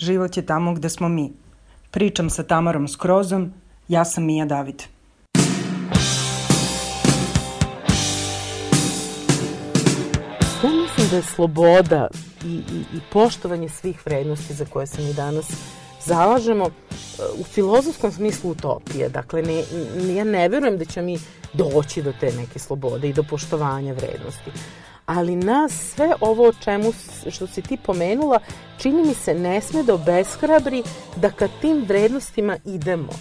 život je tamo gde smo mi. Pričam sa Tamarom Skrozom, ja sam Mija David. Ja mislim da je sloboda i, i, i poštovanje svih vrednosti za koje se mi danas zalažemo u filozofskom smislu utopije. Dakle, ne, ja ne verujem da ćemo mi doći do te neke slobode i do poštovanja vrednosti. Ali nas sve ovo o čemu što si ti pomenula čini mi se ne sme da obeshrabri da ka tim vrednostima idemo.